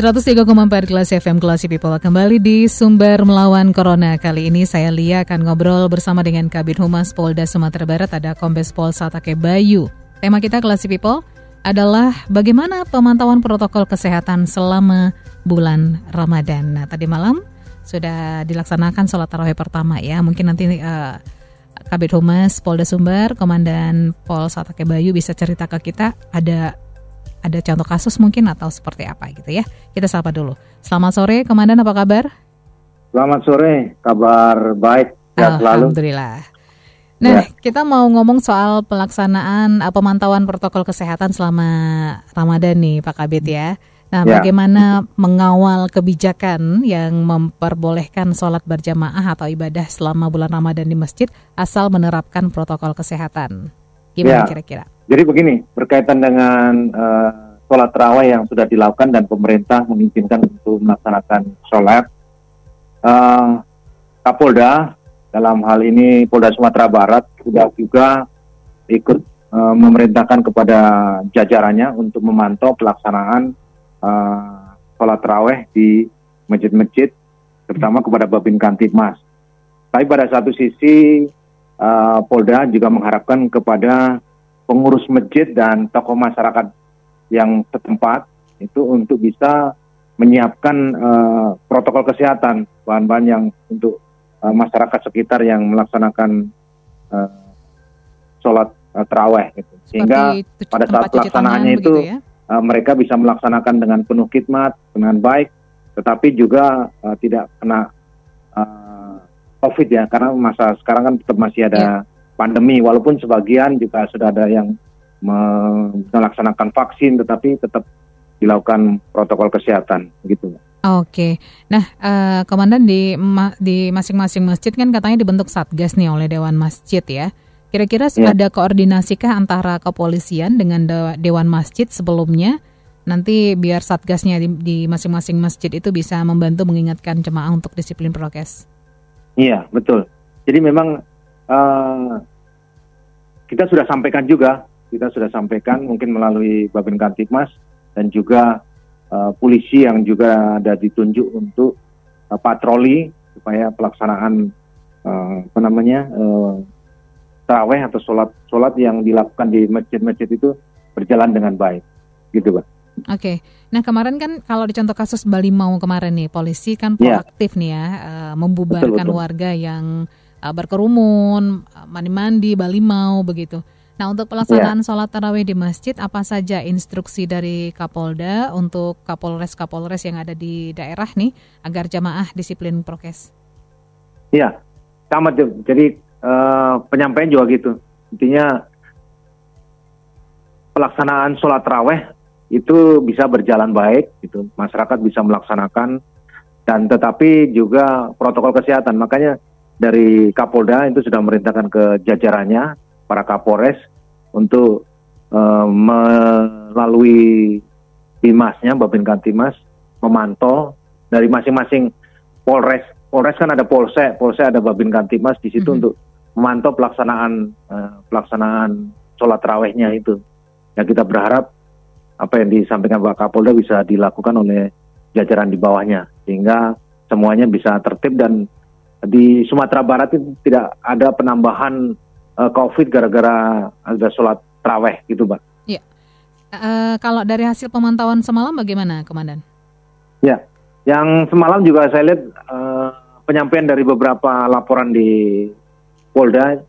Empat kelas FM Kelas People kembali di Sumber Melawan Corona. Kali ini saya Lia akan ngobrol bersama dengan Kabit Humas Polda Sumatera Barat ada Kombes Pol Satake Bayu. Tema kita Kelas People adalah bagaimana pemantauan protokol kesehatan selama bulan Ramadan. Nah, tadi malam sudah dilaksanakan sholat tarawih pertama ya. Mungkin nanti uh, Kabit Humas Polda Sumber, Komandan Pol Satake Bayu bisa cerita ke kita ada ada contoh kasus mungkin atau seperti apa gitu ya. Kita sapa dulu. Selamat sore, Komandan apa kabar? Selamat sore, kabar baik. Alhamdulillah. Nah, ya. kita mau ngomong soal pelaksanaan uh, pemantauan protokol kesehatan selama Ramadan nih, Pak Kabit ya. Nah, ya. bagaimana mengawal kebijakan yang memperbolehkan sholat berjamaah atau ibadah selama bulan Ramadan di masjid asal menerapkan protokol kesehatan? Gimana ya. kira-kira? Jadi begini, berkaitan dengan uh, sholat terawih yang sudah dilakukan dan pemerintah mengizinkan untuk melaksanakan sholat, uh, Kapolda dalam hal ini Polda Sumatera Barat sudah juga ikut uh, memerintahkan kepada jajarannya untuk memantau pelaksanaan uh, sholat terawih di masjid-masjid, terutama kepada Babin Kantipmas. Tapi pada satu sisi uh, Polda juga mengharapkan kepada pengurus masjid dan tokoh masyarakat yang setempat itu untuk bisa menyiapkan uh, protokol kesehatan bahan-bahan yang untuk uh, masyarakat sekitar yang melaksanakan uh, sholat uh, terawih gitu. sehingga pada saat pelaksanaannya itu ya? uh, mereka bisa melaksanakan dengan penuh khidmat dengan baik tetapi juga uh, tidak kena uh, covid ya karena masa sekarang kan tetap masih ada ya pandemi walaupun sebagian juga sudah ada yang melaksanakan vaksin tetapi tetap dilakukan protokol kesehatan gitu. Oke, nah uh, komandan di ma di masing-masing masjid kan katanya dibentuk satgas nih oleh dewan masjid ya. Kira-kira ya. ada koordinasikah antara kepolisian dengan de dewan masjid sebelumnya? Nanti biar satgasnya di masing-masing masjid itu bisa membantu mengingatkan jemaah untuk disiplin prokes. Iya betul. Jadi memang uh, kita sudah sampaikan juga, kita sudah sampaikan mungkin melalui Babin Kantipmas dan juga uh, polisi yang juga ada ditunjuk untuk uh, patroli supaya pelaksanaan uh, apa namanya uh, taraweh atau sholat sholat yang dilakukan di masjid-masjid itu berjalan dengan baik, gitu, Pak. Oke, okay. nah kemarin kan kalau di contoh kasus Bali mau kemarin nih, polisi kan ya. proaktif yeah. nih ya, uh, membubarkan betul, betul. warga yang uh, berkerumun, mandi-mandi, bali mau begitu. Nah, untuk pelaksanaan yeah. sholat tarawih di masjid, apa saja instruksi dari Kapolda untuk Kapolres-Kapolres yang ada di daerah nih agar jamaah disiplin prokes? Iya, sama jadi uh, penyampaian juga gitu. Intinya pelaksanaan sholat tarawih itu bisa berjalan baik, gitu. Masyarakat bisa melaksanakan dan tetapi juga protokol kesehatan. Makanya dari Kapolda itu sudah merintahkan ke jajarannya para Kapolres untuk uh, melalui Bimasnya Babin Kantimas memantau dari masing-masing Polres Polres kan ada Polsek Polsek ada Babin Kantimas di situ mm -hmm. untuk memantau pelaksanaan uh, pelaksanaan sholat rawehnya itu. Ya kita berharap apa yang disampaikan Pak Kapolda bisa dilakukan oleh jajaran di bawahnya sehingga semuanya bisa tertib dan di Sumatera Barat itu tidak ada penambahan uh, COVID gara-gara ada sholat traweh gitu, Pak. Iya. Uh, kalau dari hasil pemantauan semalam bagaimana, Komandan? Ya, yang semalam juga saya lihat uh, penyampaian dari beberapa laporan di Polda,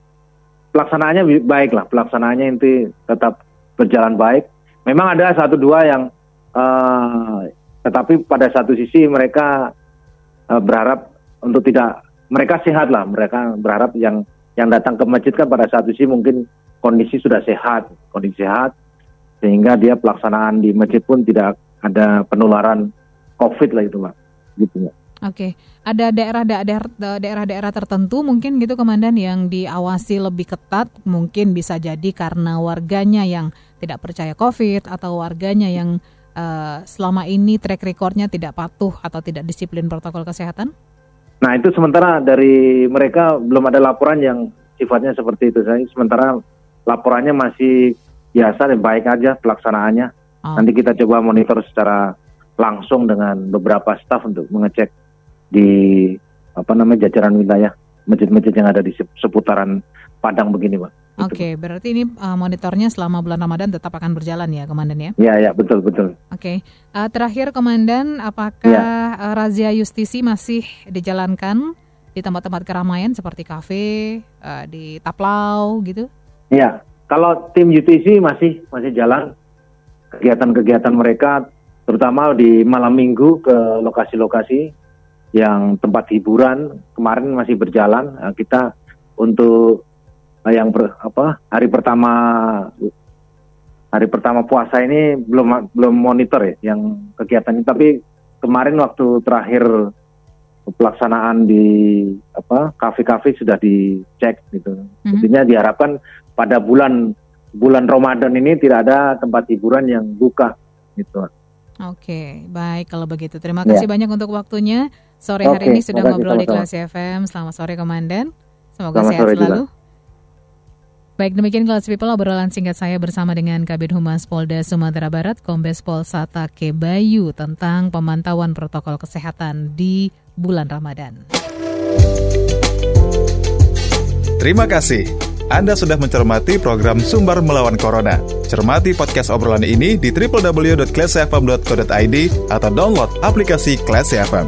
pelaksanaannya baik lah, pelaksanaannya itu tetap berjalan baik. Memang ada satu dua yang, uh, tetapi pada satu sisi mereka uh, berharap untuk tidak mereka sehat lah. Mereka berharap yang yang datang ke masjid kan pada saat itu mungkin kondisi sudah sehat, kondisi sehat. sehingga dia pelaksanaan di masjid pun tidak ada penularan COVID lah itu Pak. Gitu Pak. Oke, ada daerah-daerah daerah-daerah tertentu mungkin gitu komandan yang diawasi lebih ketat, mungkin bisa jadi karena warganya yang tidak percaya COVID atau warganya yang uh, selama ini track recordnya tidak patuh atau tidak disiplin protokol kesehatan? Nah itu sementara dari mereka belum ada laporan yang sifatnya seperti itu. Saya sementara laporannya masih biasa dan baik aja pelaksanaannya. Oh. Nanti kita coba monitor secara langsung dengan beberapa staf untuk mengecek di apa namanya jajaran wilayah masjid-masjid yang ada di seputaran Padang begini, Pak. Oke, okay, berarti ini uh, monitornya selama bulan Ramadan tetap akan berjalan ya, Komandan ya? Iya, ya, betul, betul. Oke, okay. uh, terakhir Komandan, apakah ya. uh, razia justisi masih dijalankan di tempat-tempat keramaian seperti kafe, uh, di Taplau gitu? Iya, kalau tim justisi masih masih jalan kegiatan-kegiatan mereka, terutama di malam minggu ke lokasi-lokasi yang tempat hiburan kemarin masih berjalan. Kita untuk yang per, apa hari pertama hari pertama puasa ini belum belum monitor ya yang kegiatan ini. Tapi kemarin waktu terakhir pelaksanaan di apa kafe-kafe sudah dicek gitu. Mm -hmm. diharapkan pada bulan bulan Ramadan ini tidak ada tempat hiburan yang buka gitu. Oke, baik kalau begitu. Terima kasih ya. banyak untuk waktunya. Sore hari Oke, ini sudah ngobrol di Kelas FM. Selamat sore Komandan. Semoga Selamat sehat selalu. Juga. Baik, demikian kelas people obrolan singkat saya bersama dengan Kabit Humas Polda Sumatera Barat, Kombes Pol Satake Bayu tentang pemantauan protokol kesehatan di bulan Ramadan. Terima kasih. Anda sudah mencermati program Sumber Melawan Corona. Cermati podcast obrolan ini di www.classfm.co.id atau download aplikasi Classy FM.